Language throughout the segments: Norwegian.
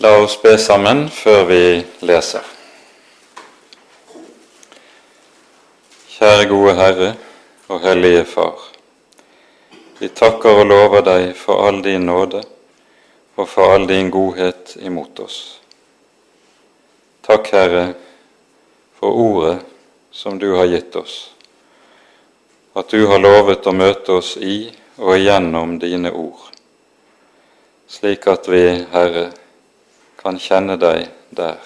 La oss be sammen før vi leser. Kjære gode Herre og Hellige Far. Vi takker og lover deg for all din nåde og for all din godhet imot oss. Takk, Herre, for ordet som du har gitt oss, at du har lovet å møte oss i og igjennom dine ord, slik at vi, Herre, kan kjenne deg der.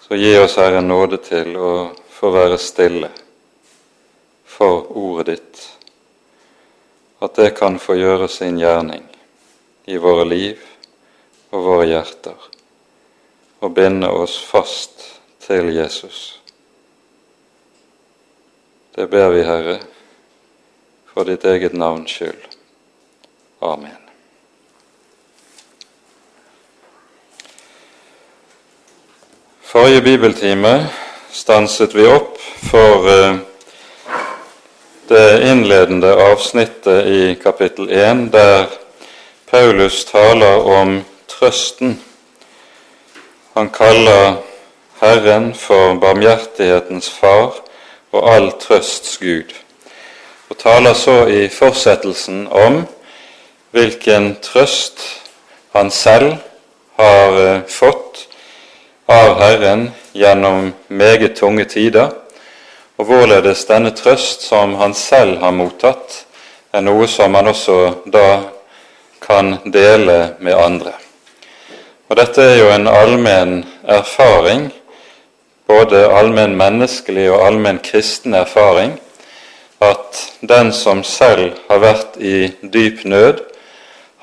Så gi oss, Herre, nåde til å få være stille for ordet ditt, at det kan få gjøre sin gjerning i våre liv og våre hjerter, og binde oss fast til Jesus. Det ber vi, Herre, for ditt eget navns skyld. Amen. Forrige bibeltime stanset vi opp for eh, det innledende avsnittet i kapittel 1, der Paulus taler om trøsten. Han kaller Herren for barmhjertighetens far og all trøsts Gud, og taler så i fortsettelsen om hvilken trøst han selv har eh, fått av Herren gjennom meget tunge tider, og hvorledes denne trøst som han selv har mottatt, er noe som han også da kan dele med andre. Og Dette er jo en allmenn erfaring, både allmenn menneskelig og allmenn kristen erfaring, at den som selv har vært i dyp nød,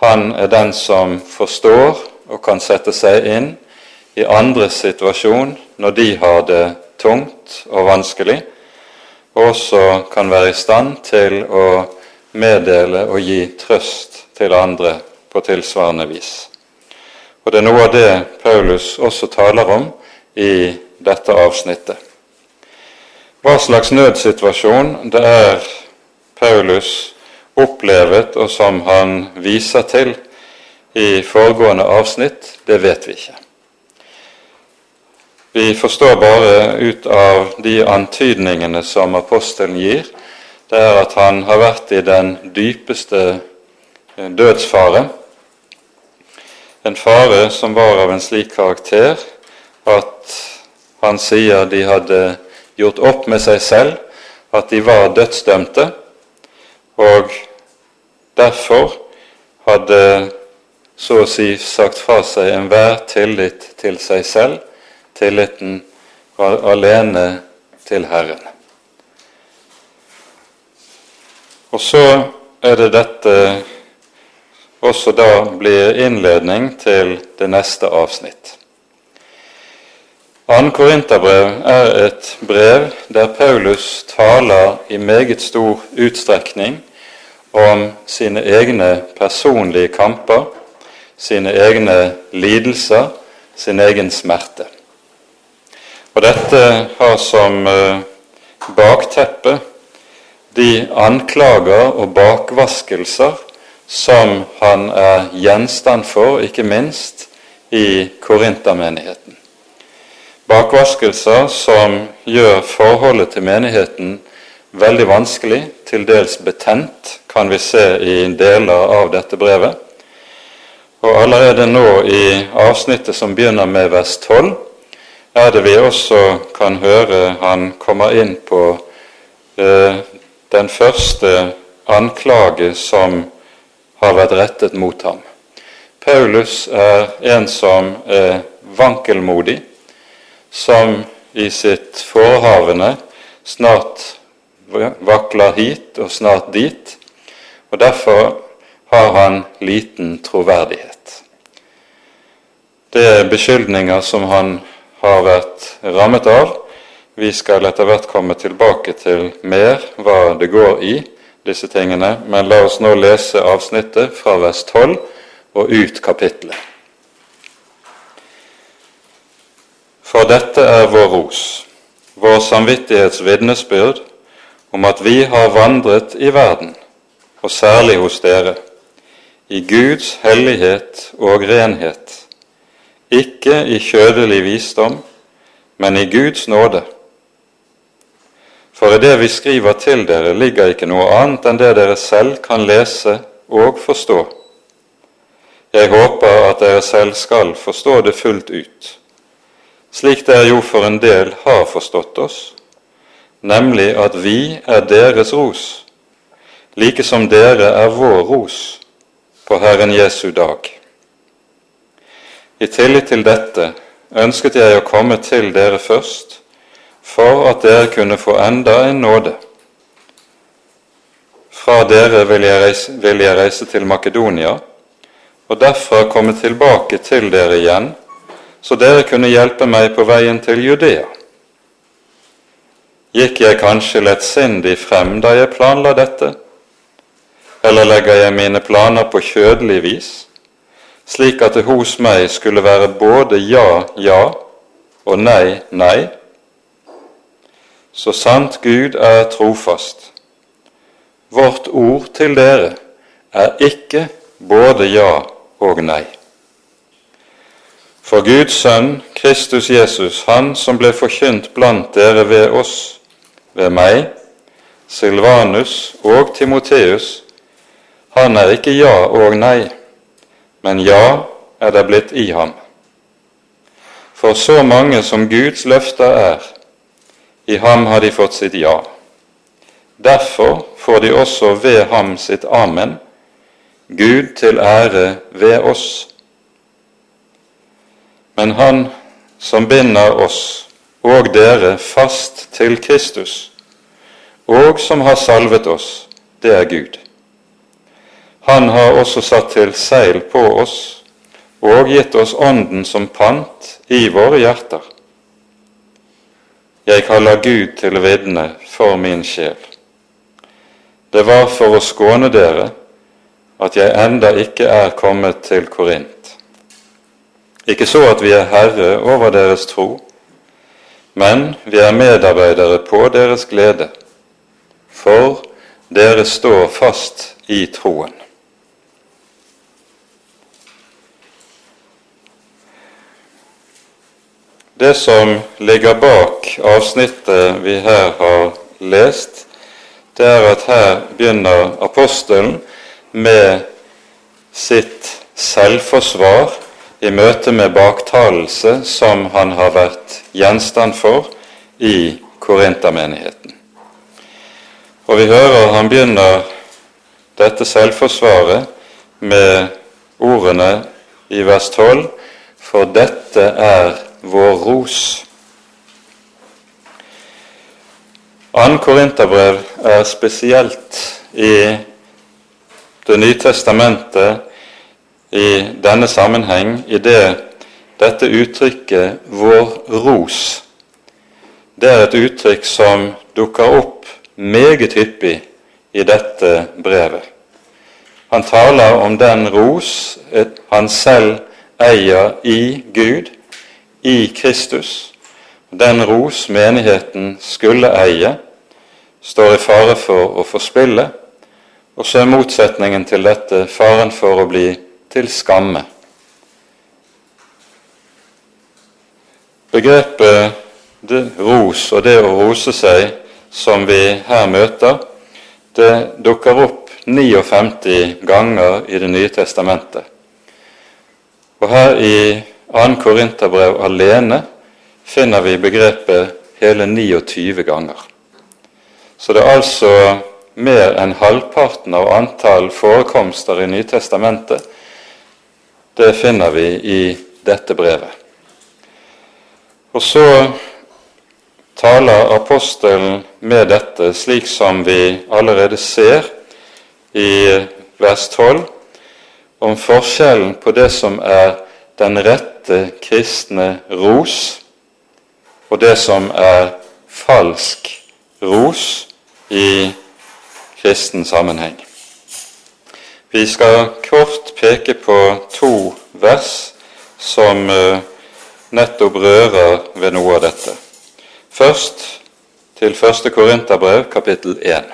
han er den som forstår og kan sette seg inn i andres situasjon når de har det tungt og vanskelig, og også kan være i stand til å meddele og gi trøst til andre på tilsvarende vis. Og Det er noe av det Paulus også taler om i dette avsnittet. Hva slags nødsituasjon det er Paulus opplevet, og som han viser til i foregående avsnitt, det vet vi ikke. Vi forstår bare ut av de antydningene som apostelen gir, det er at han har vært i den dypeste eh, dødsfare. En fare som var av en slik karakter at han sier de hadde gjort opp med seg selv at de var dødsdømte, og derfor hadde så å si sagt fra seg enhver tillit til seg selv tilliten alene til Herren. Og så er det dette også da blir innledning til det neste avsnitt. 2. Korinterbrev er et brev der Paulus taler i meget stor utstrekning om sine egne personlige kamper, sine egne lidelser, sin egen smerte. Og dette har som eh, bakteppe de anklager og bakvaskelser som han er gjenstand for, ikke minst i Korintermenigheten. Bakvaskelser som gjør forholdet til menigheten veldig vanskelig, til dels betent, kan vi se i deler av dette brevet. Og allerede nå i avsnittet som begynner med vers 12, er det vi også kan høre han kommer inn på eh, den første anklage som har vært rettet mot ham. Paulus er en som er vankelmodig, som i sitt forehavende snart vakler hit og snart dit, og derfor har han liten troverdighet. Det er beskyldninger som han har vært rammet av. Vi skal etter hvert komme tilbake til mer hva det går i disse tingene, men la oss nå lese avsnittet fra vers 12 og ut kapittelet. For dette er vår ros, vår samvittighets vitnesbyrd om at vi har vandret i verden, og særlig hos dere, i Guds hellighet og renhet, ikke i kjødelig visdom, men i Guds nåde. For i det vi skriver til dere, ligger ikke noe annet enn det dere selv kan lese og forstå. Jeg håper at dere selv skal forstå det fullt ut, slik dere jo for en del har forstått oss, nemlig at vi er deres ros, like som dere er vår ros på Herren Jesu dag. I tillit til dette ønsket jeg å komme til dere først, for at dere kunne få enda en nåde. Fra dere vil jeg reise, vil jeg reise til Makedonia, og derfra komme tilbake til dere igjen, så dere kunne hjelpe meg på veien til Judea. Gikk jeg kanskje lettsindig frem da jeg planla dette, eller legger jeg mine planer på kjødelig vis, slik at det hos meg skulle være både ja, ja og nei, nei? Så sant Gud er trofast. Vårt ord til dere er ikke både ja og nei. For Guds sønn, Kristus Jesus, han som ble forkynt blant dere ved oss, ved meg, Silvanus og Timoteus, han er ikke ja og nei, men ja er det blitt i ham. For så mange som Guds løfter er, i ham har de fått sitt ja. Derfor får de også ved ham sitt amen, Gud til ære ved oss. Men Han som binder oss og dere fast til Kristus, og som har salvet oss, det er Gud. Han har også satt til seil på oss og gitt oss Ånden som pant i våre hjerter. Jeg kaller Gud til vitne for min sjel. Det var for å skåne dere at jeg enda ikke er kommet til Korint. Ikke så at vi er herre over deres tro, men vi er medarbeidere på deres glede, for dere står fast i troen. Det som ligger bak avsnittet vi her har lest, det er at her begynner apostelen med sitt selvforsvar i møte med baktalelse som han har vært gjenstand for i Korintermenigheten. Og vi hører han begynner dette selvforsvaret med ordene i vers 12 For dette er vår ros. Annen Korinterbrev er spesielt i Det nye testamentet i denne sammenheng i det dette uttrykket 'vår ros' det er et uttrykk som dukker opp meget hyppig i dette brevet. Han taler om den ros han selv eier i Gud, i Kristus. Den ros menigheten skulle eie, står i fare for å forspille, og så er motsetningen til dette faren for å bli til skamme. Begrepet det, ros og det å rose seg som vi her møter, det dukker opp 59 ganger i Det nye testamentet. Og her i 2. Korinterbrev alene finner vi begrepet hele 29 ganger. Så det er altså mer enn halvparten av antall forekomster i Nytestamentet. Det finner vi i dette brevet. Og så taler apostelen med dette, slik som vi allerede ser i vers 12, om forskjellen på det som er den rette kristne ros og det som er falsk ros i kristen sammenheng. Vi skal kort peke på to vers som eh, nettopp rører ved noe av dette. Først til første Korinterbrev, kapittel 1.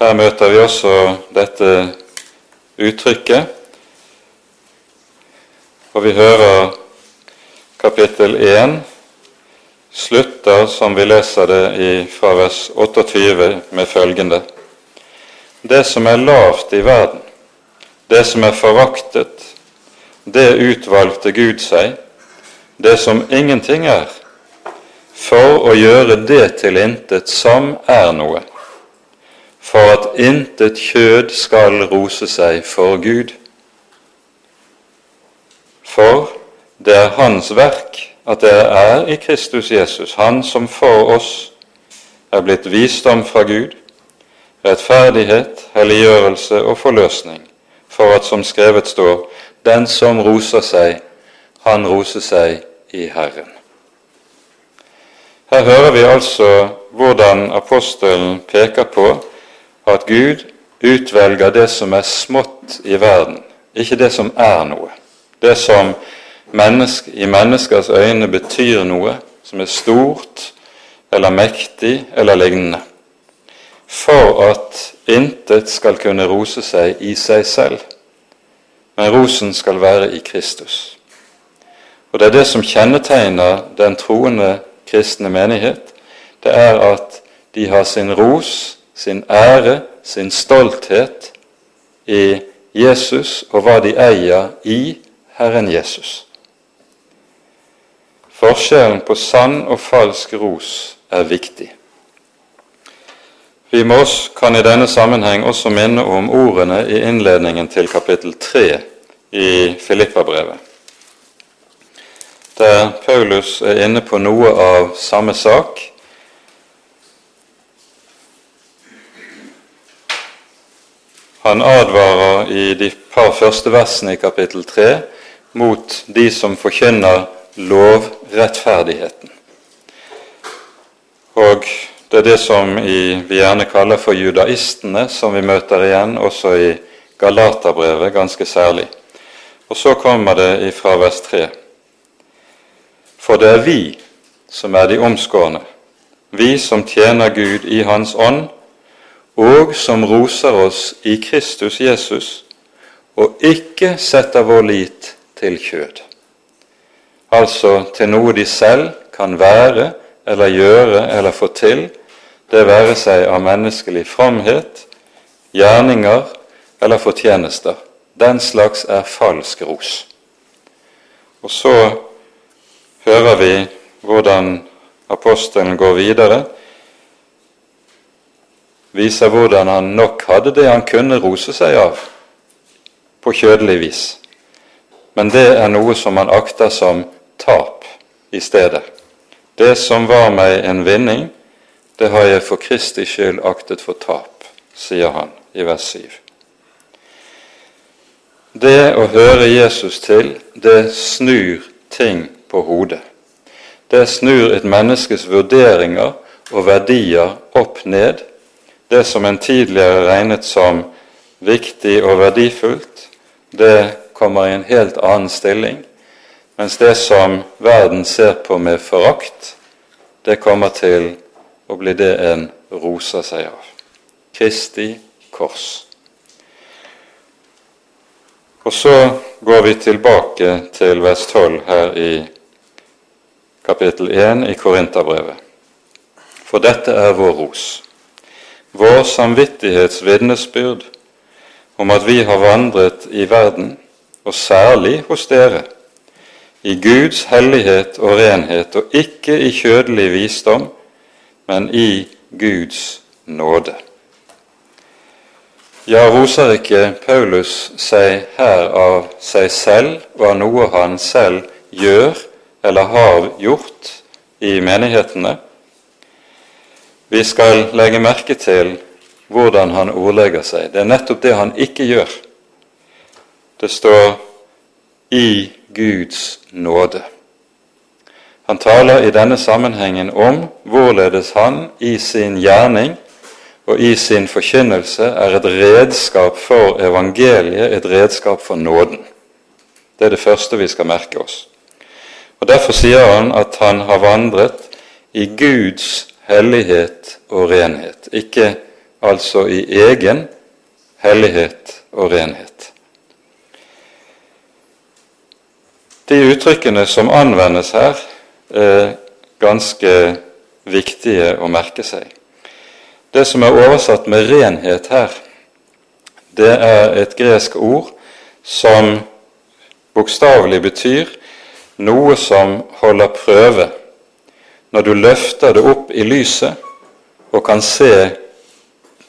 Her møter vi også dette uttrykket. Og vi hører kapittel 1 slutter, som vi leser det i, fra vers 28, med følgende Det som er lavt i verden, det som er foraktet, det utvalgte Gud seg, det som ingenting er, for å gjøre det til intet som er noe, for at intet kjød skal rose seg for Gud. For det er Hans verk at dere er i Kristus Jesus, Han som for oss er blitt visdom fra Gud, rettferdighet, helliggjørelse og forløsning, for at som skrevet står, den som roser seg, han roser seg i Herren. Her hører vi altså hvordan apostelen peker på at Gud utvelger det som er smått i verden, ikke det som er noe. Det som menneske, i menneskers øyne betyr noe, som er stort eller mektig eller lignende, for at intet skal kunne rose seg i seg selv, men rosen skal være i Kristus. Og Det er det som kjennetegner den troende kristne menighet. Det er at de har sin ros, sin ære, sin stolthet i Jesus og hva de eier i Herren Jesus. Forskjellen på sann og falsk ros er viktig. Vi må oss, kan i denne sammenheng også minne om ordene i innledningen til kapittel 3 i Filippabrevet, der Paulus er inne på noe av samme sak. Han advarer i de par første versene i kapittel 3 mot de som forkynner lovrettferdigheten. Og det er det som vi gjerne kaller for judaistene, som vi møter igjen også i Galaterbrevet ganske særlig. Og så kommer det fra vers 3. For det er vi som er de omskårne, vi som tjener Gud i Hans ånd, og som roser oss i Kristus Jesus, og ikke setter vår lit til kjød altså til noe de selv kan være eller gjøre eller få til, det være seg av menneskelig framhet, gjerninger eller fortjenester. Den slags er falsk ros. Og så hører vi hvordan apostelen går videre, viser hvordan han nok hadde det han kunne rose seg av på kjødelig vis. Men det er noe som man akter som tap i stedet. Det som var meg en vinning, det har jeg for Kristi skyld aktet for tap, sier han i vers 7. Det å høre Jesus til, det snur ting på hodet. Det snur et menneskes vurderinger og verdier opp ned. Det som en tidligere regnet som viktig og verdifullt, det kommer i en helt annen stilling mens det som verden ser på med forakt, det kommer til å bli det en roser seg av. Kristi kors. Og så går vi tilbake til vers 12 her i kapittel 1 i Korinterbrevet. For dette er vår ros, vår samvittighets vitnesbyrd om at vi har vandret i verden, og særlig hos dere, i Guds hellighet og renhet, og ikke i kjødelig visdom, men i Guds nåde. Ja, roser ikke Paulus seg her av seg selv av noe han selv gjør eller har gjort i menighetene? Vi skal legge merke til hvordan han ordlegger seg. Det er nettopp det han ikke gjør. Det står 'i Guds nåde. Han taler i denne sammenhengen om hvorledes han i sin gjerning og i sin forkynnelse er et redskap for evangeliet, et redskap for nåden. Det er det første vi skal merke oss. Og Derfor sier han at han har vandret i Guds hellighet og renhet, ikke altså i egen hellighet og renhet. De uttrykkene som anvendes her, er ganske viktige å merke seg. Det som er oversatt med 'renhet' her, det er et gresk ord som bokstavelig betyr noe som holder prøve. Når du løfter det opp i lyset og kan se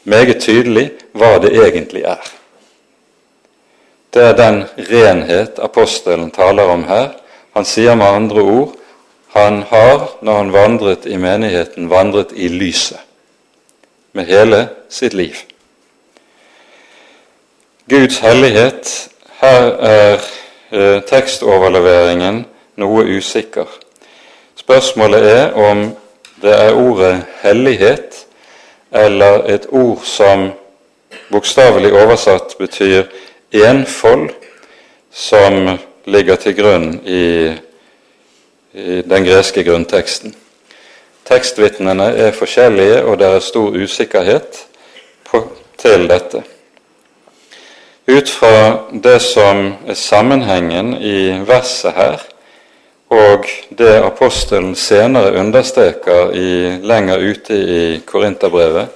meget tydelig hva det egentlig er. Det er den renhet apostelen taler om her. Han sier med andre ord han har, når han vandret i menigheten, vandret i lyset med hele sitt liv. Guds hellighet Her er eh, tekstoverleveringen noe usikker. Spørsmålet er om det er ordet 'hellighet' eller et ord som bokstavelig oversatt betyr 'enfold', som ligger til grunn i, i den greske grunnteksten. Tekstvitnene er forskjellige, og det er stor usikkerhet på, til dette. Ut fra det som er sammenhengen i verset her, og det apostelen senere understreker i, lenger ute i Korinterbrevet,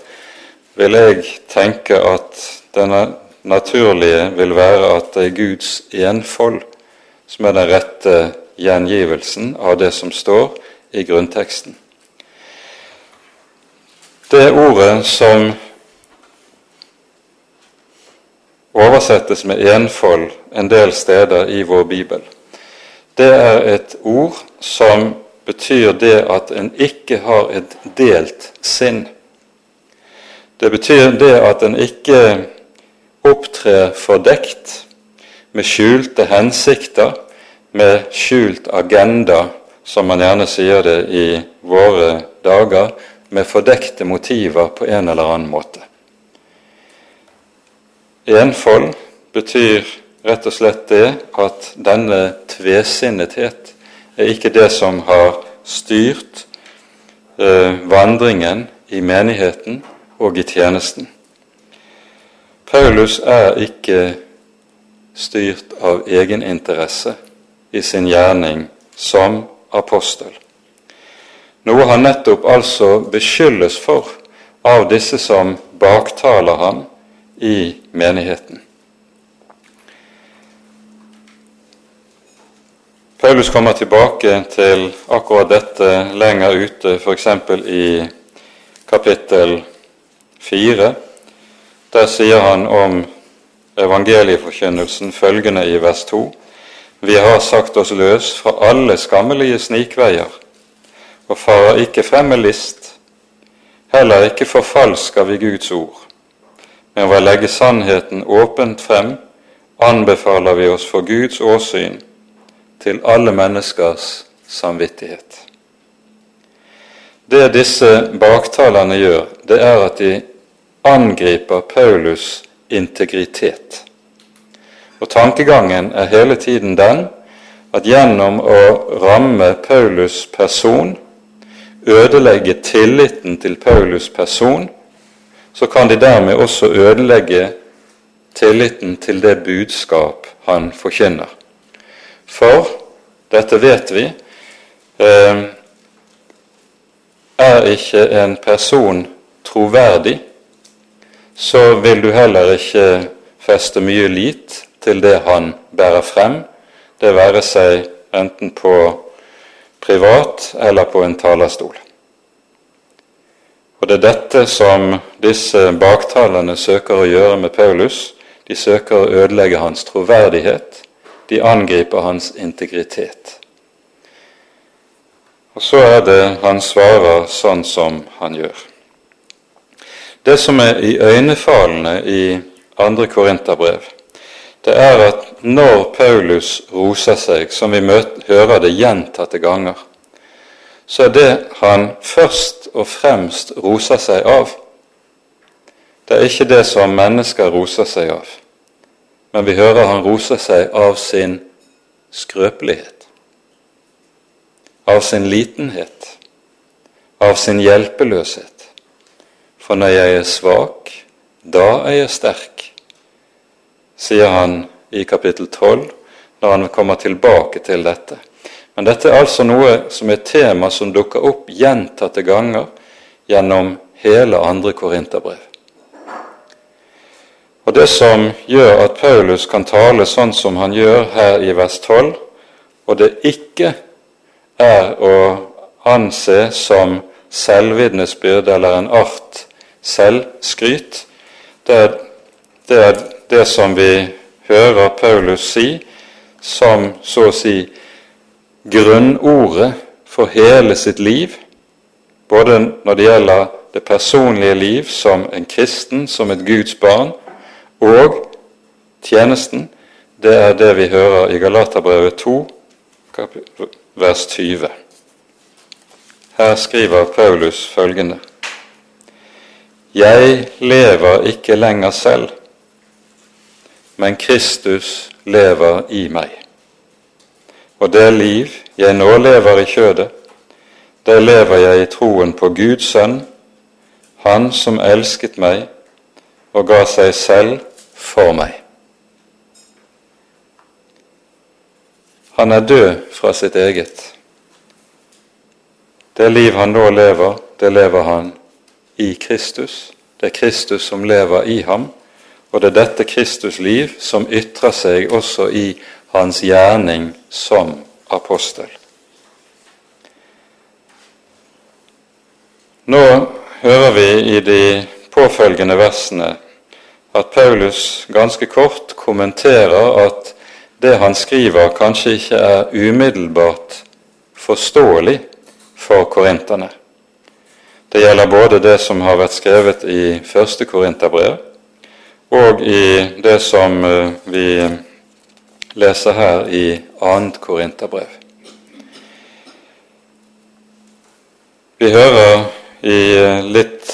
vil jeg tenke at det naturlige vil være at det er Guds enfold som er den rette gjengivelsen av det som står i grunnteksten. Det ordet som oversettes med enfold en del steder i vår bibel, det er et ord som betyr det at en ikke har et delt sinn. Det betyr det at en ikke opptrer fordekt, med skjulte hensikter, med skjult agenda, som man gjerne sier det i våre dager, med fordekte motiver på en eller annen måte. Enfold betyr rett og slett det at denne tvesinnethet er ikke det som har styrt eh, vandringen i menigheten og i tjenesten. Paulus er ikke styrt av egeninteresse i sin gjerning som apostel. Noe han nettopp altså beskyldes for av disse som baktaler ham i menigheten. Paulus kommer tilbake til akkurat dette lenger ute, f.eks. i kapittel 4. Der sier han om evangelieforkynnelsen følgende i vers 2.: Vi har sagt oss løs fra alle skammelige snikveier, og farer ikke frem med list, heller ikke forfalsker vi Guds ord. Men ved å legge sannheten åpent frem anbefaler vi oss for Guds åsyn til alle menneskers samvittighet. Det disse baktalerne gjør, det er at de angriper Paulus' integritet. Og Tankegangen er hele tiden den at gjennom å ramme Paulus' person, ødelegge tilliten til Paulus' person, så kan de dermed også ødelegge tilliten til det budskap han forkynner. For dette vet vi eh, er ikke en person troverdig, så vil du heller ikke feste mye lit til det han bærer frem, det være seg enten på privat eller på en talerstol. Og Det er dette som disse baktalerne søker å gjøre med Paulus. De søker å ødelegge hans troverdighet de angriper hans integritet. Og så er det han svarer sånn som han gjør. Det som er i øynefallende i andre Korinterbrev, det er at når Paulus roser seg, som vi møter, hører det gjentatte ganger, så er det han først og fremst roser seg av. Det er ikke det som mennesker roser seg av men vi hører han roser seg av sin skrøpelighet, av sin litenhet, av sin hjelpeløshet. For når jeg er svak, da er jeg sterk, sier han i kapittel 12, når han kommer tilbake til dette. Men dette er altså noe som er tema som dukker opp gjentatte ganger gjennom hele andre korinterbrev. Og Det som gjør at Paulus kan tale sånn som han gjør her i vers 12, og det ikke er å anse som selvvitnesbyrd eller en art selvskryt, det er, det er det som vi hører Paulus si som så å si grunnordet for hele sitt liv, både når det gjelder det personlige liv som en kristen, som et Guds barn, og tjenesten, det er det vi hører i Galaterbrevet 2, vers 20. Her skriver Paulus følgende.: Jeg lever ikke lenger selv, men Kristus lever i meg. Og det liv jeg nå lever i kjødet, det lever jeg i troen på Guds sønn, Han som elsket meg og ga seg selv for meg. Han er død fra sitt eget. Det liv han nå lever, det lever han i Kristus. Det er Kristus som lever i ham, og det er dette Kristus-liv som ytrer seg også i hans gjerning som apostel. Nå hører vi i de påfølgende versene at Paulus ganske kort kommenterer at det han skriver, kanskje ikke er umiddelbart forståelig for korinterne. Det gjelder både det som har vært skrevet i første korinterbrev, og i det som eh, vi leser her i annet korinterbrev. Vi hører i eh, litt,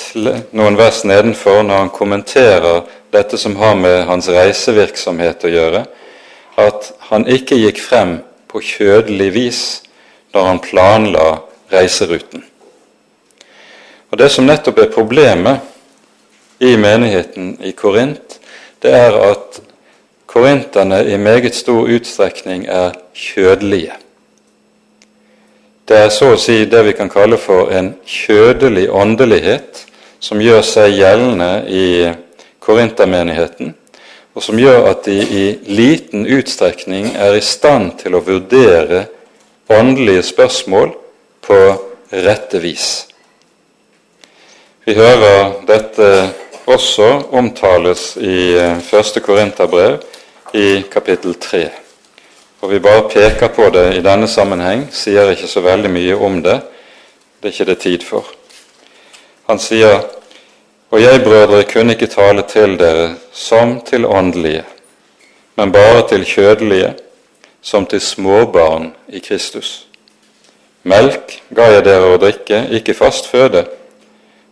noen vers nedenfor når han kommenterer dette som har med hans reisevirksomhet å gjøre, at han ikke gikk frem på kjødelig vis når han planla reiseruten. Og Det som nettopp er problemet i menigheten i Korint, det er at korinterne i meget stor utstrekning er kjødelige. Det er så å si det vi kan kalle for en kjødelig åndelighet som gjør seg gjeldende i korintermenigheten, og som gjør at de i liten utstrekning er i stand til å vurdere åndelige spørsmål på rette vis. Vi hører dette også omtales i eh, første Korinterbrev i kapittel 3. Og Vi bare peker på det i denne sammenheng, sier ikke så veldig mye om det. Det er ikke det tid for. Han sier og jeg, brødre, kunne ikke tale til dere som til åndelige, men bare til kjødelige, som til småbarn i Kristus. Melk ga jeg dere å drikke, ikke fast føde,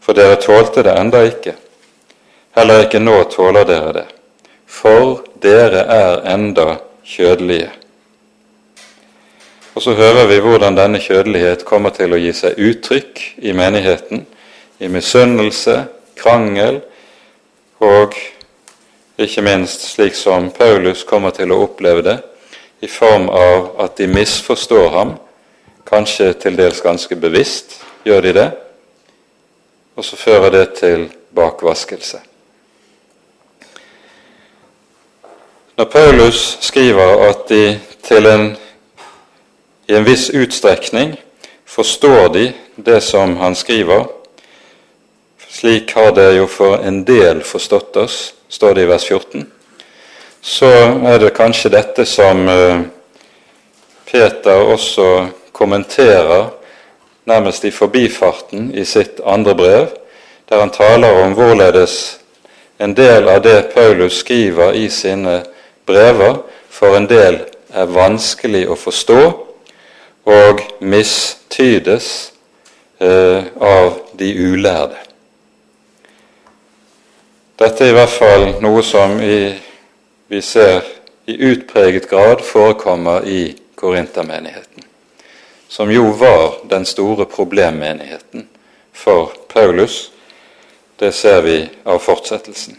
for dere tålte det enda ikke. Heller ikke nå tåler dere det, for dere er enda kjødelige. Og så hører vi hvordan denne kjødelighet kommer til å gi seg uttrykk i menigheten, i misunnelse, krangel og ikke minst slik som Paulus kommer til å oppleve det, i form av at de misforstår ham, kanskje til dels ganske bevisst gjør de det, og så fører det til bakvaskelse. Når Paulus skriver at de til en, i en viss utstrekning forstår de det som han skriver, slik har det jo for en del forstått oss, står det i vers 14. Så er det kanskje dette som eh, Peter også kommenterer nærmest i forbifarten i sitt andre brev, der han taler om hvorledes en del av det Paulus skriver i sine brever, for en del er vanskelig å forstå og mistydes eh, av de ulærde. Dette er i hvert fall noe som i, vi ser i utpreget grad forekommer i Korintermenigheten, som jo var den store problemmenigheten for Paulus. Det ser vi av fortsettelsen.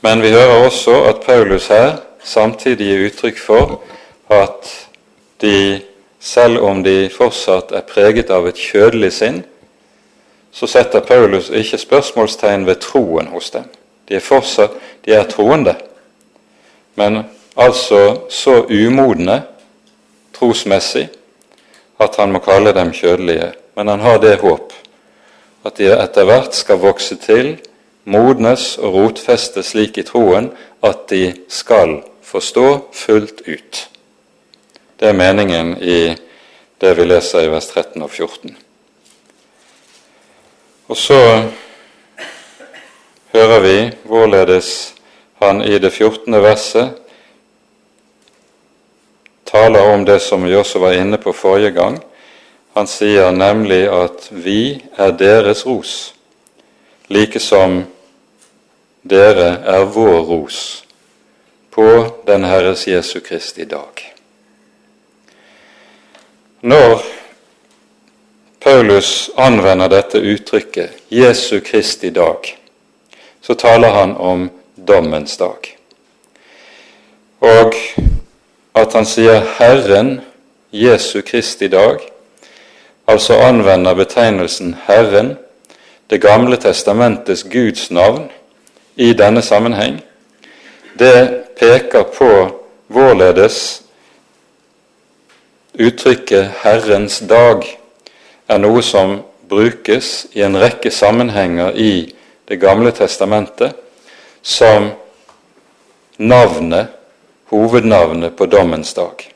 Men vi hører også at Paulus her samtidig gir uttrykk for at de, selv om de fortsatt er preget av et kjødelig sinn, så setter Paulus ikke spørsmålstegn ved troen hos dem. De er fortsatt de er troende, men altså så umodne trosmessig at han må kalle dem kjødelige. Men han har det håp at de etter hvert skal vokse til, modnes og rotfestes slik i troen at de skal forstå fullt ut. Det er meningen i det vi leser i vers 13 og 14. Og så hører vi hvorledes han i det 14. verset taler om det som vi også var inne på forrige gang. Han sier nemlig at vi er deres ros, like som dere er vår ros på den Herres Jesu Kristi dag. Når Paulus anvender dette uttrykket 'Jesu Kristi dag', så taler han om dommens dag. Og at han sier 'Herren Jesu Kristi dag', altså anvender betegnelsen 'Herren', Det gamle testamentets Guds navn, i denne sammenheng, det peker på vårledes uttrykket 'Herrens dag' er noe som brukes i en rekke sammenhenger i Det gamle testamentet som navnet, hovednavnet på dommens dag.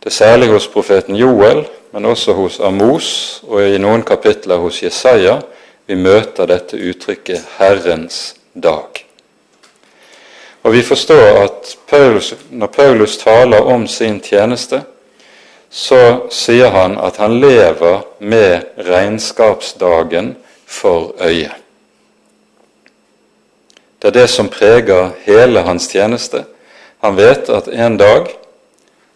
Det er særlig hos profeten Joel, men også hos Amos og i noen kapitler hos Jesaja vi møter dette uttrykket 'Herrens dag'. Og Vi forstår at Paulus, når Paulus taler om sin tjeneste, så sier han at han lever med regnskapsdagen for øye. Det er det som preger hele hans tjeneste. Han vet at en dag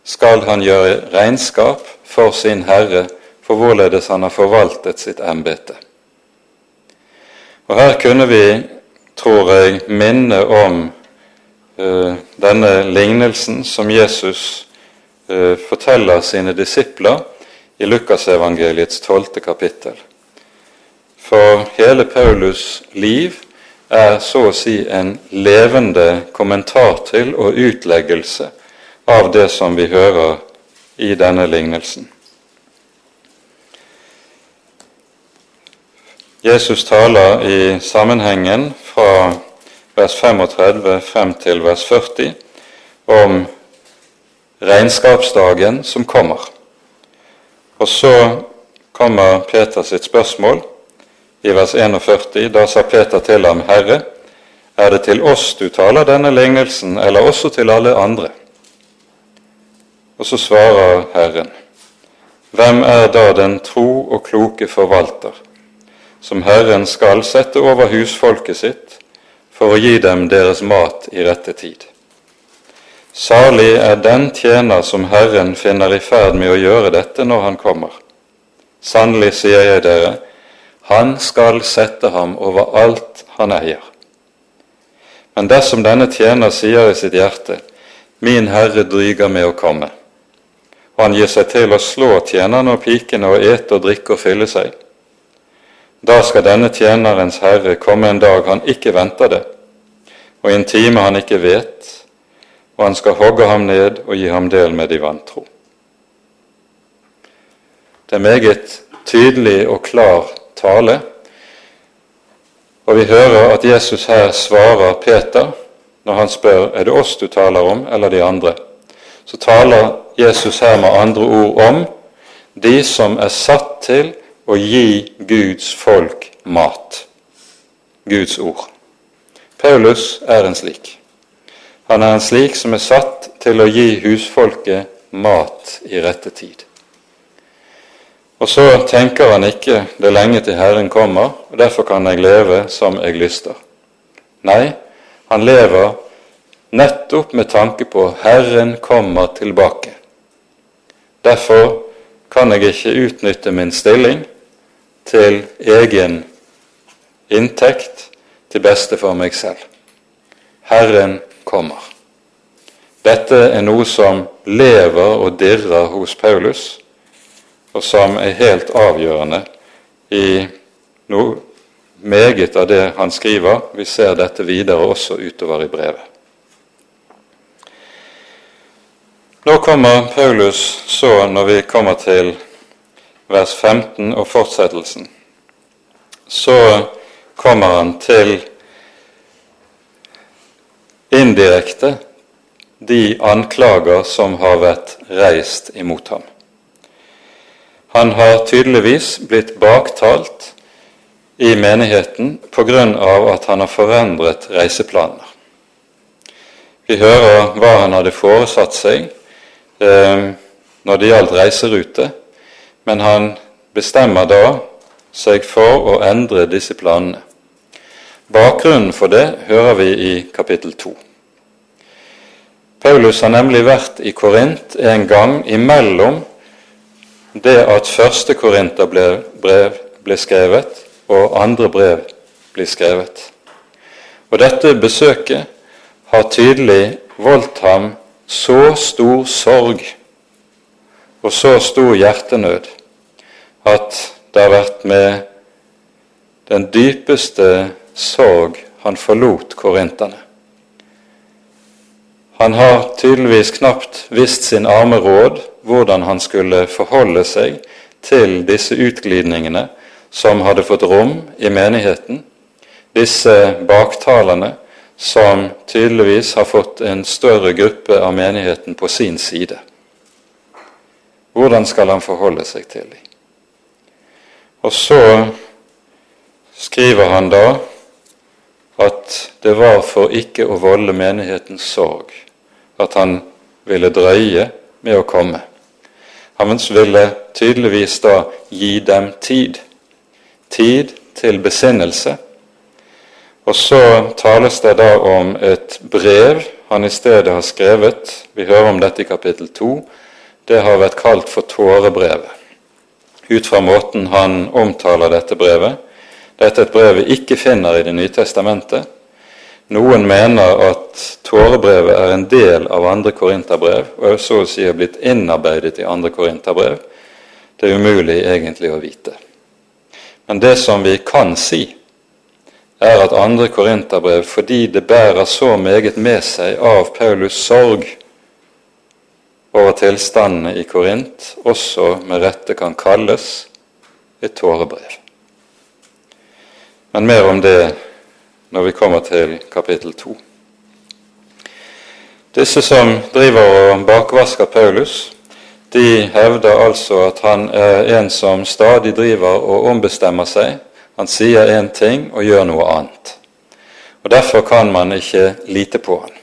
skal han gjøre regnskap for sin Herre for hvorledes han har forvaltet sitt embete. Og Her kunne vi, tror jeg, minne om uh, denne lignelsen som Jesus uh, forteller sine disipler i Lukasevangeliets tolvte kapittel. For hele Paulus' liv er så å si en levende kommentar til og utleggelse av det som vi hører i denne lignelsen. Jesus taler i sammenhengen fra vers 35 frem til vers 40 om regnskapsdagen som kommer. Og så kommer Peter sitt spørsmål i vers 41. Da sa Peter til ham, Herre, er det til oss du taler denne lignelsen, eller også til alle andre? Og så svarer Herren, Hvem er da den tro og kloke forvalter, som Herren skal sette over husfolket sitt for å gi dem deres mat i rette tid? Salig er den tjener som Herren finner i ferd med å gjøre dette når han kommer. Sannelig sier jeg dere, han skal sette ham over alt han eier. Men dersom denne tjener sier i sitt hjerte, Min Herre dryger med å komme, og han gir seg til å slå tjenerne og pikene og ete og drikke og fylle seg, da skal denne tjenerens herre komme en dag han ikke venter det, og i en time han ikke vet, og han skal hogge ham ned og gi ham del med de vantro. Det er meget tydelig og klar tale, og vi hører at Jesus her svarer Peter når han spør er det oss du taler om, eller de andre. Så taler Jesus her med andre ord om de som er satt til å gi Guds folk mat. Guds ord. Paulus er en slik. Han er en slik som er satt til å gi husfolket mat i rette tid. Og så tenker han ikke det lenge til Herren kommer, og derfor kan jeg leve som jeg lyster. Nei, han lever nettopp med tanke på Herren kommer tilbake. Derfor kan jeg ikke utnytte min stilling til egen inntekt til beste for meg selv. Herren kommer. Dette er noe som lever og dirrer hos Paulus, og som er helt avgjørende i noe meget av det han skriver. Vi ser dette videre også utover i brevet. Nå kommer Paulus så, når vi kommer til vers 15 og fortsettelsen, så kommer han til indirekte de anklager som har vært reist imot ham. Han har tydeligvis blitt baktalt i menigheten av at han har forandret reiseplaner. Vi hører hva han hadde foresatt seg eh, når det gjaldt reiserute, men han bestemmer da seg for å endre disse planene. Bakgrunnen for det hører vi i kapittel 2. Paulus har nemlig vært i Korint en gang imellom det at første Korinterbrev ble skrevet, og andre brev blir skrevet. Og dette besøket har tydelig voldt ham så stor sorg og så stor hjertenød at det har vært med den dypeste sorg han forlot korinterne. Han har tydeligvis knapt visst sin arme råd hvordan han skulle forholde seg til disse utglidningene som hadde fått rom i menigheten, disse baktalerne som tydeligvis har fått en større gruppe av menigheten på sin side. Hvordan skal han forholde seg til dem? Og så skriver han da at det var for ikke å volde menighetens sorg at han ville drøye med å komme. Han ville tydeligvis da gi dem tid tid til besinnelse. Og så tales det da om et brev han i stedet har skrevet. Vi hører om dette i kapittel 2. Det har vært kalt for tårebrevet, ut fra måten han omtaler dette brevet. Dette er et brev vi ikke finner i Det nye testamentet. Noen mener at tårebrevet er en del av andre korinterbrev, og så å si er blitt innarbeidet i andre korinterbrev. Det er umulig egentlig å vite. Men det som vi kan si, er at andre korinterbrev, fordi det bærer så meget med seg av Paulus' sorg over tilstandene i Korint, også med rette kan kalles et tårebrev. Men mer om det når vi kommer til kapittel to. Disse som driver og bakvasker Paulus, de hevder altså at han er en som stadig driver og ombestemmer seg. Han sier én ting og gjør noe annet. Og Derfor kan man ikke lite på han.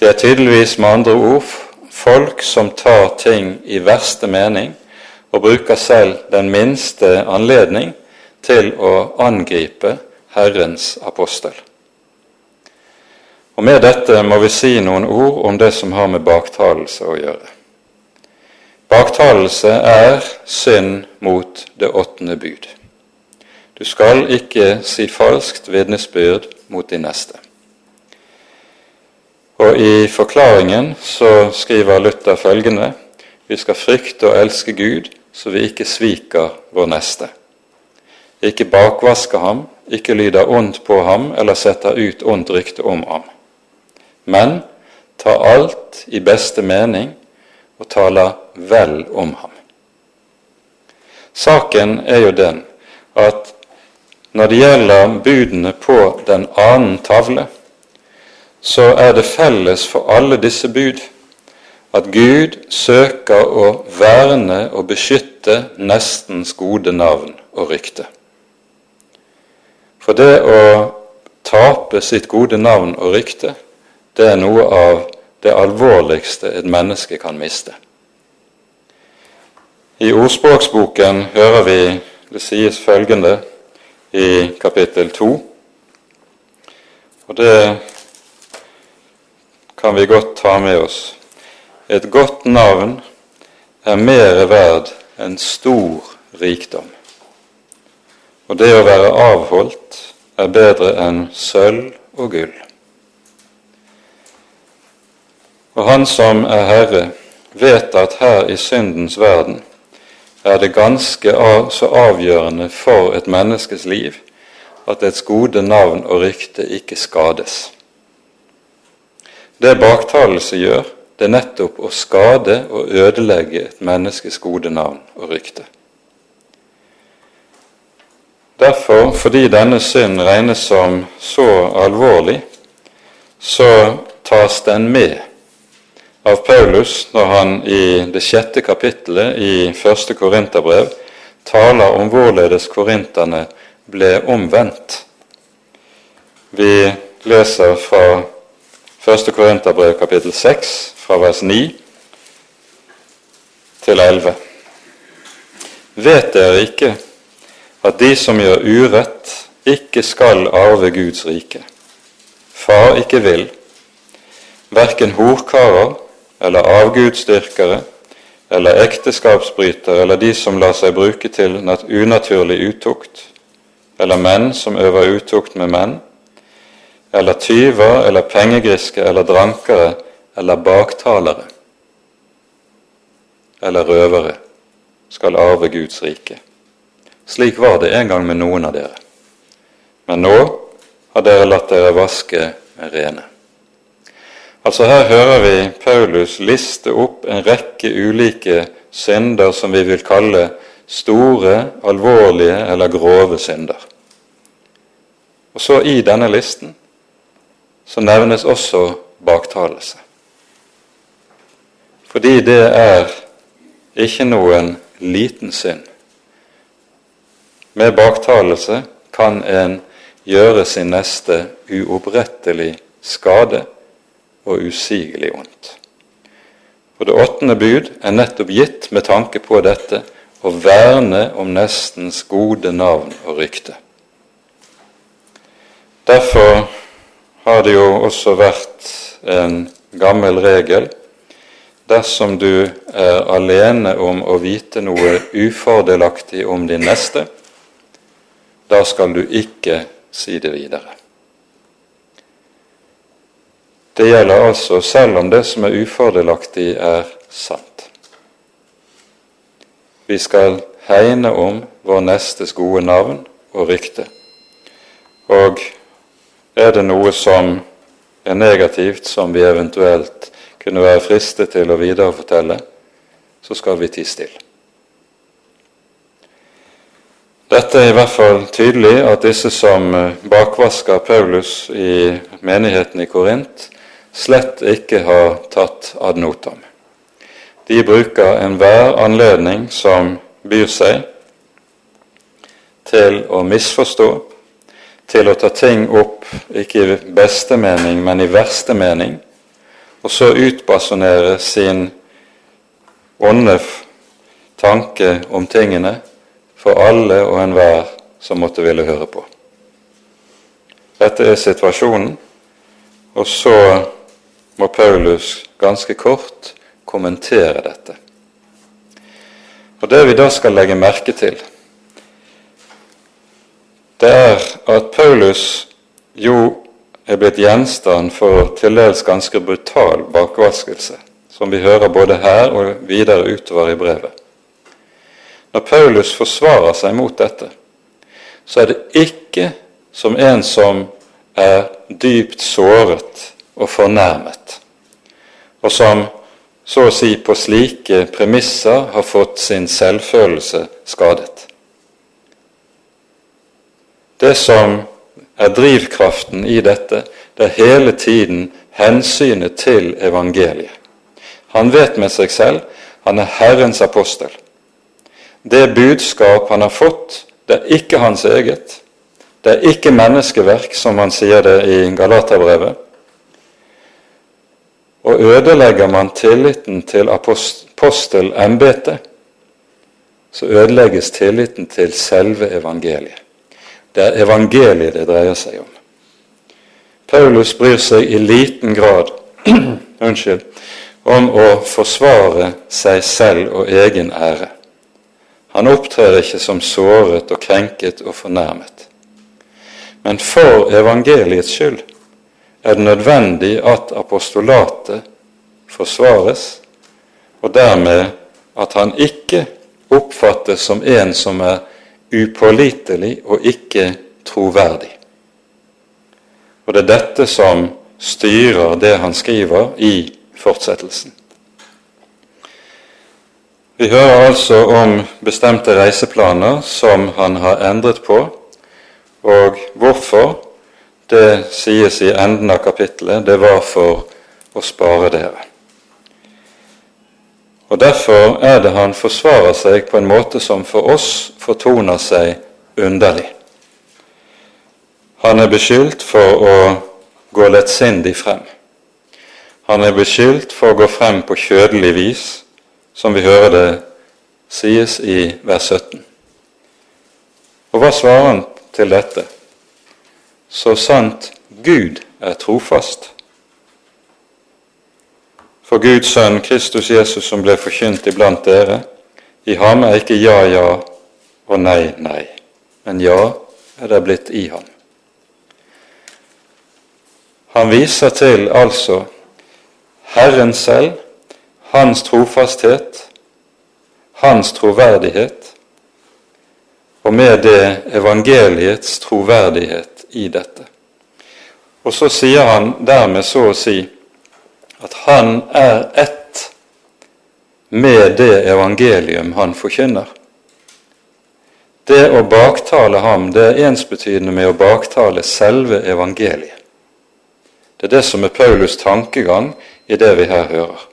Det er tydeligvis med andre ord folk som tar ting i verste mening og bruker selv den minste anledning til å angripe Herrens apostel. Og Med dette må vi si noen ord om det som har med baktalelse å gjøre. Baktalelse er synd mot det åttende bud. Du skal ikke si falskt vitnesbyrd mot de neste. Og I forklaringen så skriver Luther følgende vi skal frykte og elske Gud så vi ikke sviker vår neste. Ikke bakvasker ham, ikke lyder ondt på ham eller setter ut ondt rykte om ham. Men ta alt i beste mening og taler vel om ham. Saken er jo den at når det gjelder budene på den annen tavle, så er det felles for alle disse bud at Gud søker å verne og beskytte nestens gode navn og rykte. For det å tape sitt gode navn og rykte, det er noe av det alvorligste et menneske kan miste. I ordspråksboken hører vi det sies følgende i kapittel 2. Og det kan vi godt ta med oss. Et godt navn er mer verd enn stor rikdom. Og det å være avholdt er bedre enn sølv og gull. Og Han som er Herre, vet at her i syndens verden er det ganske så avgjørende for et menneskes liv at dets gode navn og rykte ikke skades. Det baktalelse gjør, det er nettopp å skade og ødelegge et menneskes gode navn og rykte. Derfor, fordi denne synd regnes som så alvorlig, så tas den med av Paulus når han i det sjette kapittelet i første Korinterbrev taler om hvorledes korinterne ble omvendt. Vi leser fra første Korinterbrev kapittel 6, fra vers 9 til 11. Vet dere ikke at de som gjør urett, ikke skal arve Guds rike? Far ikke vil, verken horkarer eller avgudsdyrkere eller ekteskapsbrytere eller de som lar seg bruke til unaturlig utukt, eller menn som øver utukt med menn, eller tyver eller pengegriske eller drankere eller baktalere eller røvere skal arve Guds rike. Slik var det en gang med noen av dere. Men nå har dere latt dere vaske rene. Altså Her hører vi Paulus liste opp en rekke ulike synder som vi vil kalle store, alvorlige eller grove synder. Og så i denne listen så nevnes også baktalelse. Fordi det er ikke noen liten synd. Med baktalelse kan en gjøre sin neste uopprettelig skade og usigelig ondt. Og Det åttende bud er nettopp gitt med tanke på dette å verne om nestens gode navn og rykte. Derfor har det jo også vært en gammel regel dersom du er alene om å vite noe ufordelaktig om din neste, da skal du ikke si det videre. Det gjelder altså selv om det som er ufordelaktig, er sant. Vi skal hegne om vår nestes gode navn og rykte. Og er det noe som er negativt, som vi eventuelt kunne være fristet til å viderefortelle, så skal vi tie stille. Dette er i hvert fall tydelig at disse som bakvasker Paulus i menigheten i Korint, slett ikke har tatt ad notam. De bruker enhver anledning som byr seg, til å misforstå, til å ta ting opp ikke i beste mening, men i verste mening, og så utbasunere sin onde tanke om tingene for alle og enhver som måtte ville høre på. Dette er situasjonen, og så må Paulus ganske kort kommentere dette. Og Det vi da skal legge merke til, det er at Paulus jo er blitt gjenstand for til dels ganske brutal bakvaskelse, som vi hører både her og videre utover i brevet. Når Paulus forsvarer seg mot dette, så er det ikke som en som er dypt såret og fornærmet, og som så å si på slike premisser har fått sin selvfølelse skadet. Det som er drivkraften i dette, det er hele tiden hensynet til evangeliet. Han vet med seg selv han er Herrens apostel. Det budskap han har fått, det er ikke hans eget. Det er ikke menneskeverk, som han sier det i Galaterbrevet. Og ødelegger man tilliten til apostelembetet, så ødelegges tilliten til selve evangeliet. Det er evangeliet det dreier seg om. Paulus bryr seg i liten grad unnskyld, om å forsvare seg selv og egen ære. Han opptrer ikke som såret og krenket og fornærmet. Men for evangeliets skyld er det nødvendig at apostolatet forsvares, og dermed at han ikke oppfattes som en som er upålitelig og ikke troverdig. Og det er dette som styrer det han skriver i fortsettelsen. Vi hører altså om bestemte reiseplaner som han har endret på, og hvorfor. Det sies i enden av kapittelet. Det var for å spare dere. Og Derfor er det han forsvarer seg på en måte som for oss fortoner seg underlig. Han er beskyldt for å gå lettsindig frem. Han er beskyldt for å gå frem på kjødelig vis, som vi hører det sies i vers 17. Og hva svarer han til dette? Så sant Gud er trofast. For Guds sønn Kristus Jesus som ble forkynt iblant dere, i ham er ikke ja, ja og nei, nei, men ja er det blitt i ham. Han viser til altså Herren selv, hans trofasthet, hans troverdighet, og med det evangeliets troverdighet i dette. Og så sier han dermed så å si at han er ett med det evangelium han forkynner. Det å baktale ham, det er ensbetydende med å baktale selve evangeliet. Det er det som er Paulus' tankegang i det vi her hører.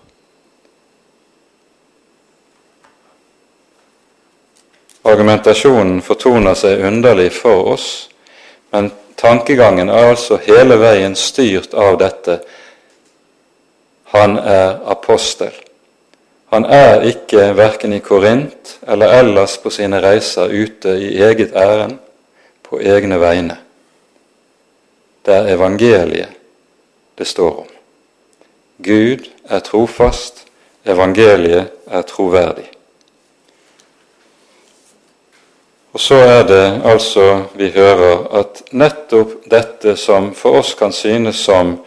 Argumentasjonen fortoner seg underlig for oss, men tankegangen er altså hele veien styrt av dette. Han er apostel. Han er ikke verken i Korint eller ellers på sine reiser ute i eget ærend på egne vegne. Det er evangeliet det står om. Gud er trofast, evangeliet er troverdig. Og så er det altså vi hører at nettopp dette som for oss kan synes som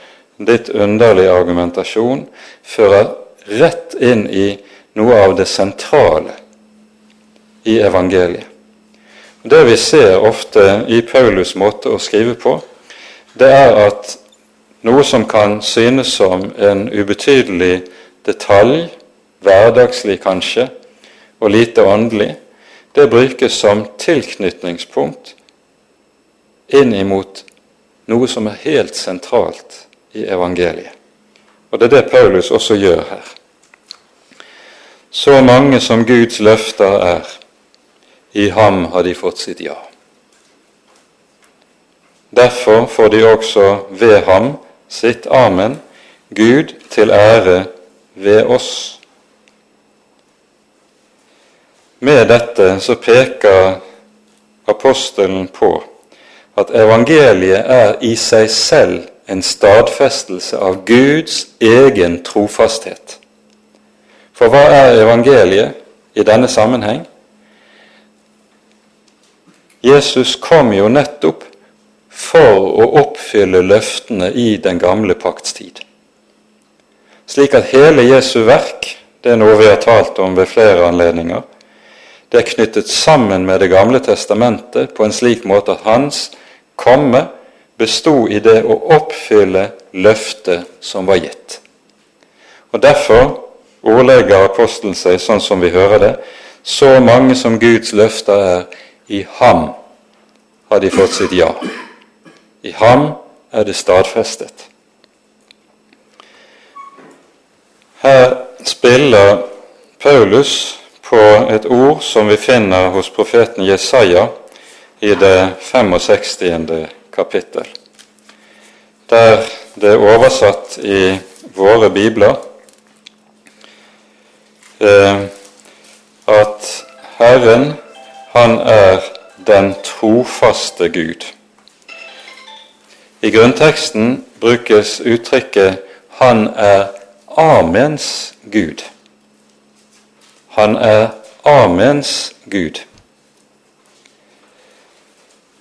litt underlig argumentasjon, fører rett inn i noe av det sentrale i evangeliet. Det vi ser ofte i Paulus' måte å skrive på, det er at noe som kan synes som en ubetydelig detalj, hverdagslig kanskje, og lite åndelig, det brukes som tilknytningspunkt inn imot noe som er helt sentralt i evangeliet. Og det er det Paulus også gjør her. Så mange som Guds løfter er, i ham har de fått sitt ja. Derfor får de også ved ham sitt amen, Gud til ære ved oss. Med dette så peker apostelen på at evangeliet er i seg selv en stadfestelse av Guds egen trofasthet. For hva er evangeliet i denne sammenheng? Jesus kom jo nettopp for å oppfylle løftene i den gamle pakts tid. Slik at hele Jesu verk, det er noe vi har talt om ved flere anledninger, det er knyttet sammen med Det gamle testamentet på en slik måte at hans komme bestod i det å oppfylle løftet som var gitt. Og Derfor ordlegger apostelen seg sånn som vi hører det. Så mange som Guds løfter er, i ham har de fått sitt ja. I ham er det stadfestet. Her spiller Paulus på et ord som vi finner hos profeten Jesaja i det 65. kapittel, der det er oversatt i våre bibler eh, at Herren, han er den trofaste Gud. I grunnteksten brukes uttrykket 'Han er Amens Gud'. Han er Amens Gud.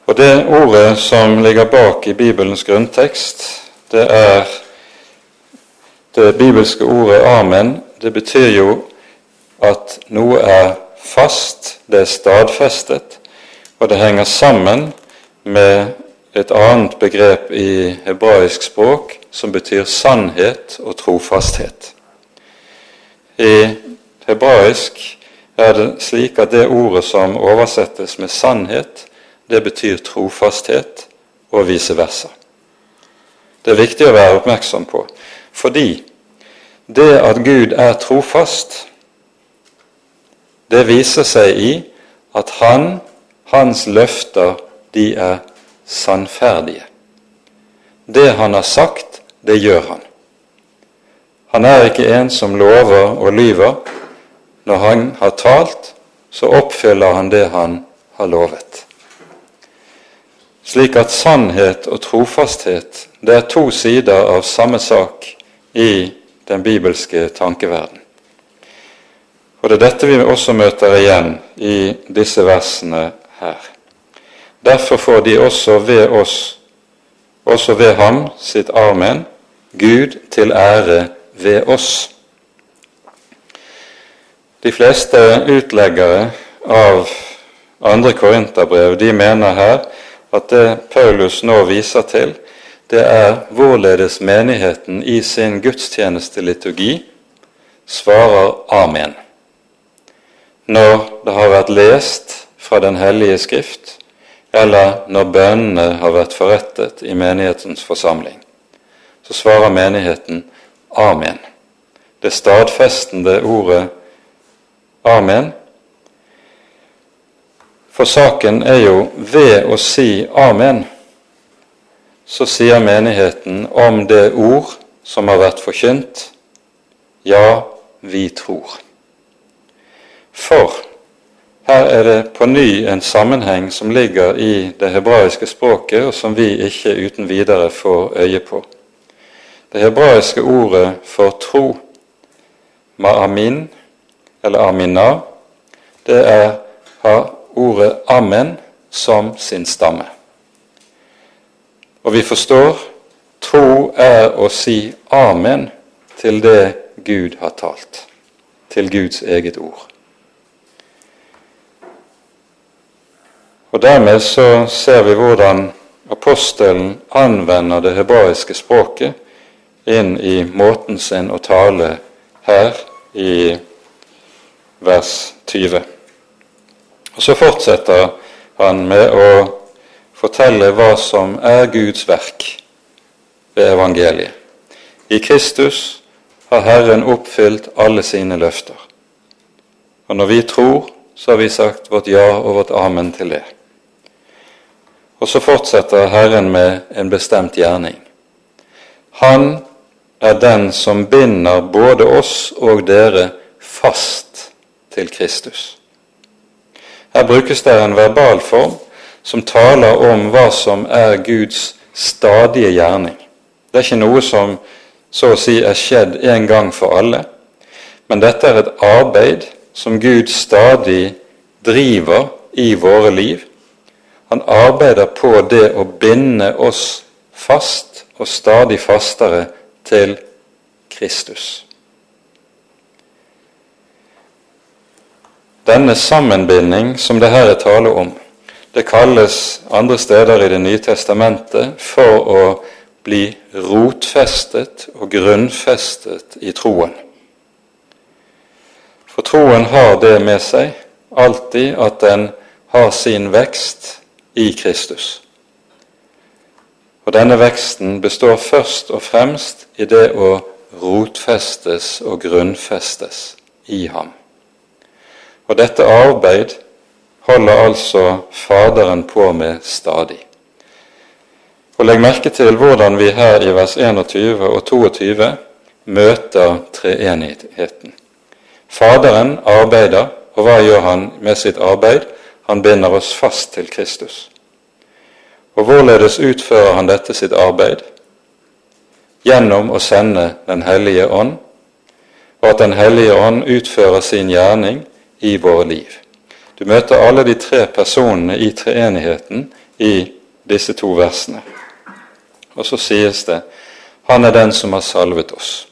Og Det ordet som ligger bak i Bibelens grunntekst, det er det bibelske ordet 'amen' det betyr jo at noe er fast, det er stadfestet, og det henger sammen med et annet begrep i hebraisk språk som betyr sannhet og trofasthet. I hebraisk er det slik at det ordet som oversettes med sannhet, det betyr trofasthet, og vice versa. Det er viktig å være oppmerksom på, fordi det at Gud er trofast, det viser seg i at han, hans løfter, de er sannferdige. Det han har sagt, det gjør han. Han er ikke en som lover og lyver. Når han har talt, så oppfyller han det han har lovet. Slik at sannhet og trofasthet det er to sider av samme sak i den bibelske tankeverden. Og det er dette vi også møter igjen i disse versene her. Derfor får de også ved oss, også ved ham, sitt armen, Gud til ære ved oss. De fleste utleggere av andre korinterbrev de mener her at det Paulus nå viser til, det er hvorledes menigheten i sin gudstjenesteliturgi svarer amen. Når det har vært lest fra Den hellige skrift, eller når bønnene har vært forrettet i menighetens forsamling, så svarer menigheten amen. Det stadfestende ordet amen. For saken er jo ved å si amen så sier menigheten om det ord som har vært forkynt, ja, vi tror. For her er det på ny en sammenheng som ligger i det hebraiske språket, og som vi ikke uten videre får øye på. Det hebraiske ordet for tro, ma'amin, eller amina, det er, har ordet amen som sin stamme. Og vi forstår tro er å si amen til det Gud har talt, til Guds eget ord. Og Dermed så ser vi hvordan apostelen anvender det hebraiske språket inn i måten sin å tale her i vers 20. Og Så fortsetter han med å fortelle hva som er Guds verk ved evangeliet. I Kristus har Herren oppfylt alle sine løfter. Og når vi tror, så har vi sagt vårt ja og vårt amen til det. Og så fortsetter Herren med en bestemt gjerning. Han er den som binder både oss og dere fast til Kristus. Her brukes det en verbal form som taler om hva som er Guds stadige gjerning. Det er ikke noe som så å si er skjedd en gang for alle, men dette er et arbeid som Gud stadig driver i våre liv. Han arbeider på det å binde oss fast og stadig fastere til Kristus. Denne sammenbinding som det her er tale om, det kalles andre steder i Det nye testamentet for å bli rotfestet og grunnfestet i troen. For troen har det med seg alltid at den har sin vekst i Kristus. Og denne veksten består først og fremst i det å rotfestes og grunnfestes i ham. Og dette arbeid holder altså Faderen på med stadig. Og Legg merke til hvordan vi her i vers 21 og 22 møter treenigheten. Faderen arbeider, og hva gjør han med sitt arbeid? Han binder oss fast til Kristus. Og hvorledes utfører han dette sitt arbeid? Gjennom å sende Den hellige ånd, og at Den hellige ånd utfører sin gjerning i våre liv. Du møter alle de tre personene i treenigheten i disse to versene. Og så sies det han er den som har salvet oss.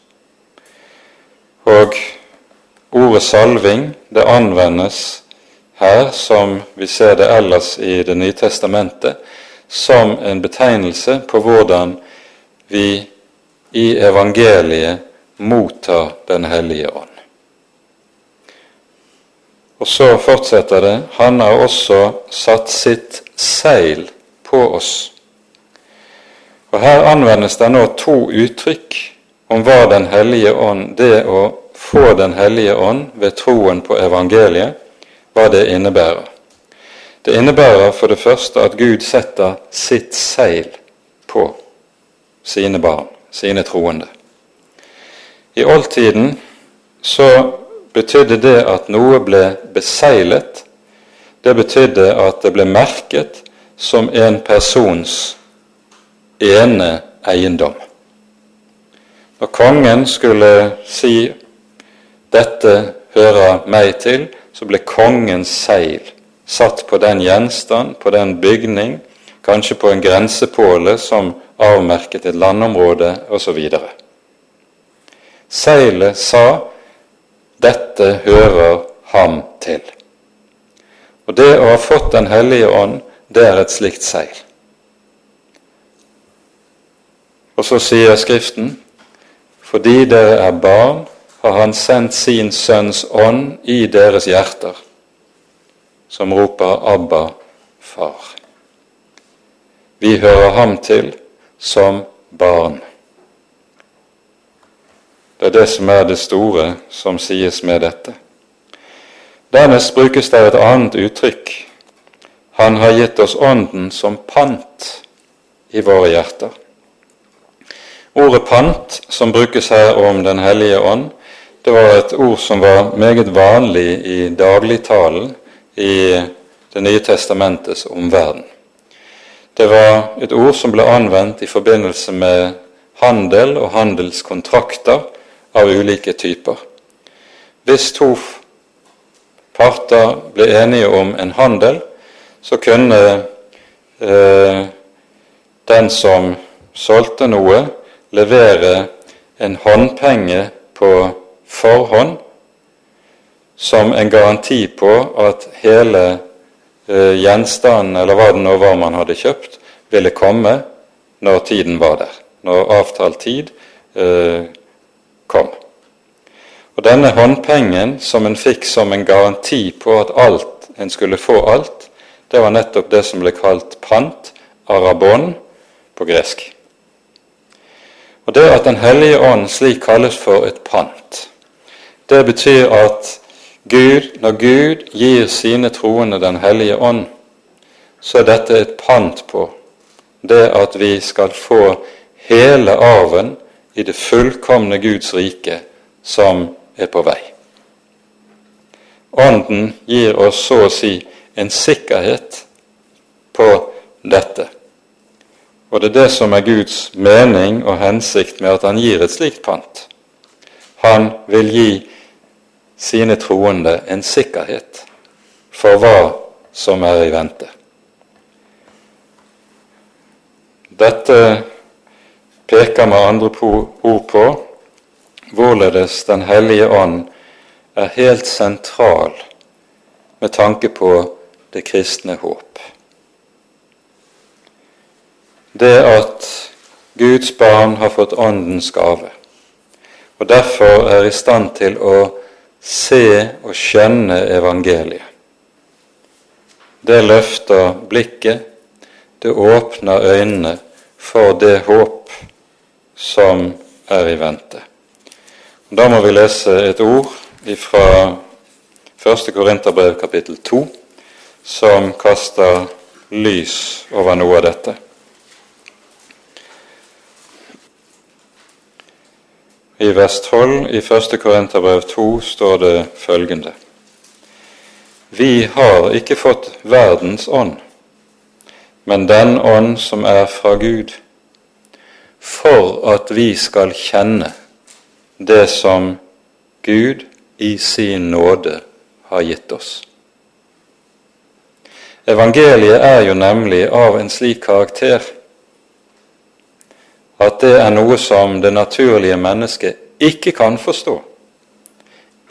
Og ordet salving det anvendes her, som vi ser det ellers i Det nye testamentet, som en betegnelse på hvordan vi i evangeliet mottar Den hellige ånd. Og så fortsetter det Han har også satt sitt seil på oss. Og Her anvendes det nå to uttrykk om hva Den hellige ånd, det å få Den hellige ånd ved troen på evangeliet, hva det innebærer. Det innebærer for det første at Gud setter sitt seil på sine barn, sine troende. I oldtiden så betydde det at noe ble beseglet. Det betydde at det ble merket som en persons ene eiendom. Når kongen skulle si 'dette hører meg til', så ble kongens seil satt på den gjenstand, på den bygning, kanskje på en grensepåle som avmerket et landområde osv. Seilet sa 'dette hører ham til'. Og det å ha fått Den hellige ånd, det er et slikt seil. Og så sier Skriften fordi dere er barn, har Han sendt sin Sønns ånd i deres hjerter, som roper 'Abba, Far'. Vi hører ham til som barn. Det er det som er det store som sies med dette. Dernest brukes det et annet uttrykk. Han har gitt oss Ånden som pant i våre hjerter. Ordet pant, som brukes her om Den hellige ånd, det var et ord som var meget vanlig i dagligtalen i Det nye testamentets omverden. Det var et ord som ble anvendt i forbindelse med handel og handelskontrakter av ulike typer. Hvis to parter ble enige om en handel, så kunne eh, den som solgte noe, levere en håndpenge på forhånd som en garanti på at hele eh, gjenstanden, eller hva det nå var man hadde kjøpt, ville komme når tiden var der, når avtalt tid eh, kom. Og denne håndpengen som en fikk som en garanti på at alt, en skulle få alt, det var nettopp det som ble kalt pant, arabon, på gresk. Og det at Den hellige ånd slik kalles for et pant, det betyr at Gud, når Gud gir sine troende Den hellige ånd, så er dette et pant på det at vi skal få hele arven i det fullkomne Guds rike som er på vei. Ånden gir oss så å si en sikkerhet på dette. Og det er det som er Guds mening og hensikt med at han gir et slikt pant. Han vil gi sine troende en sikkerhet for hva som er i vente. Dette peker med andre ord på hvorledes Den hellige ånd er helt sentral med tanke på det kristne håp. Det at Guds barn har fått Åndens gave, og derfor er i stand til å se og skjønne evangeliet. Det løfter blikket, det åpner øynene for det håp som er i vente. Da må vi lese et ord fra 1. Korinterbrev kapittel 2 som kaster lys over noe av dette. I 12 i 1. Korinterbrev 2 står det følgende.: Vi har ikke fått verdens ånd, men den ånd som er fra Gud, for at vi skal kjenne det som Gud i sin nåde har gitt oss. Evangeliet er jo nemlig av en slik karakter at det er noe som det naturlige mennesket ikke kan forstå,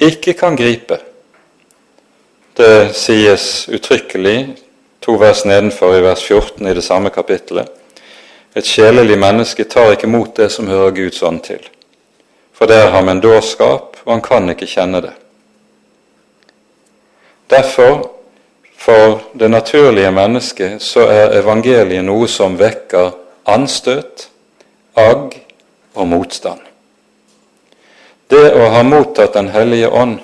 ikke kan gripe. Det sies uttrykkelig to vers nedenfor i vers 14 i det samme kapittelet. Et sjelelig menneske tar ikke mot det som hører Guds ånd til, for det er ham en dårskap, og han kan ikke kjenne det. Derfor, for det naturlige mennesket, så er evangeliet noe som vekker anstøt, agg og motstand. Det å ha mottatt Den hellige ånd,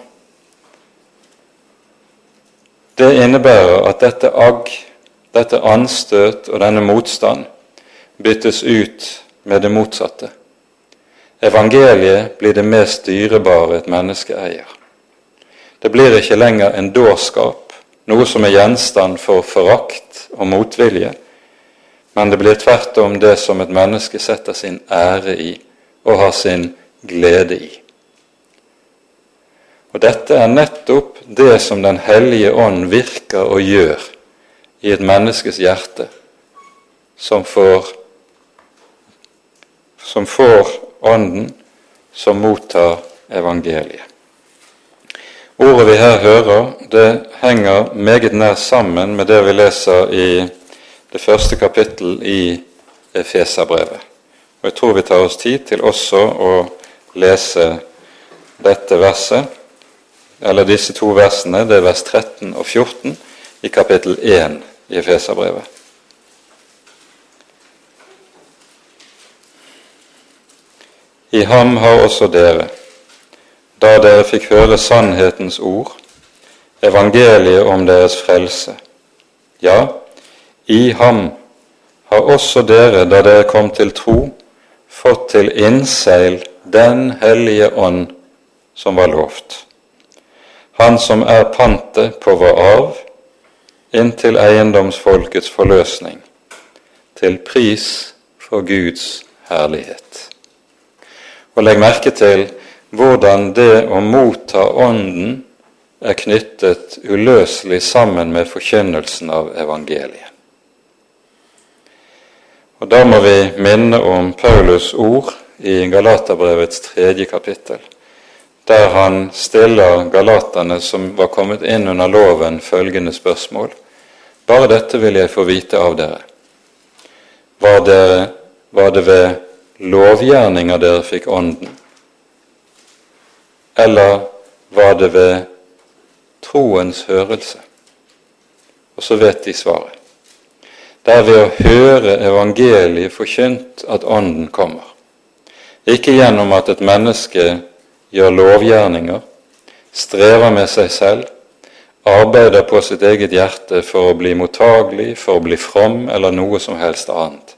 det innebærer at dette agg, dette anstøt og denne motstand byttes ut med det motsatte. Evangeliet blir det mest dyrebare et menneske eier. Det blir ikke lenger en dårskap, noe som er gjenstand for forakt og motvilje, men det blir tvert om det som et menneske setter sin ære i og har sin glede i. Og dette er nettopp det som Den hellige ånd virker og gjør i et menneskes hjerte, som får, som får Ånden, som mottar evangeliet. Ordet vi her hører, det henger meget nær sammen med det vi leser i det første kapittel i Efeserbrevet. Og Jeg tror vi tar oss tid til også å lese dette verset, eller disse to versene, det er vers 13 og 14 i kapittel 1 i Efeserbrevet. I ham har også dere, da dere fikk høre sannhetens ord, evangeliet om deres frelse. Ja, i ham har også dere, da dere kom til tro, fått til innseil Den hellige ånd som var lovt. Han som er pantet på vår arv inntil eiendomsfolkets forløsning, til pris for Guds herlighet. Og legg merke til hvordan det å motta Ånden er knyttet uløselig sammen med forkynnelsen av evangeliet. Og Da må vi minne om Paulus' ord i Galaterbrevets tredje kapittel, der han stiller galaterne som var kommet inn under loven, følgende spørsmål. Bare dette vil jeg få vite av dere. Var det, var det ved lovgjerninger dere fikk Ånden? Eller var det ved troens hørelse? Og så vet de svaret. Det er ved å høre evangeliet forkynt at Ånden kommer. Ikke gjennom at et menneske gjør lovgjerninger, strever med seg selv, arbeider på sitt eget hjerte for å bli mottagelig, for å bli from eller noe som helst annet.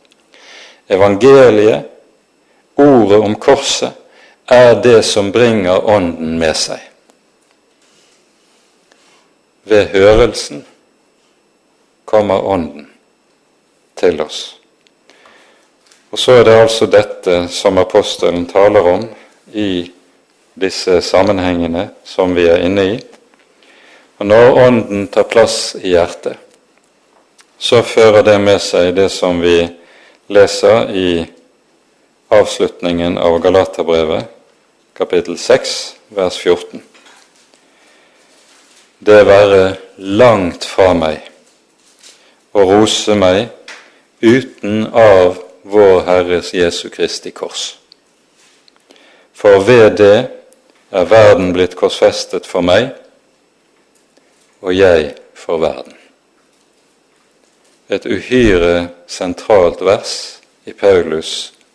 Evangeliet, ordet om korset, er det som bringer Ånden med seg. Ved hørelsen kommer Ånden til oss. Og så er det altså dette som apostelen taler om i disse sammenhengene som vi er inne i. Og når Ånden tar plass i hjertet, så fører det med seg det som vi leser i avslutningen av Galaterbrevet, kapittel 6, vers 14. Det være langt fra meg å rose meg uten av vår Herres Jesu Kristi kors. For ved det er verden blitt korsfestet for meg, og jeg for verden. Et uhyre sentralt vers i Paulus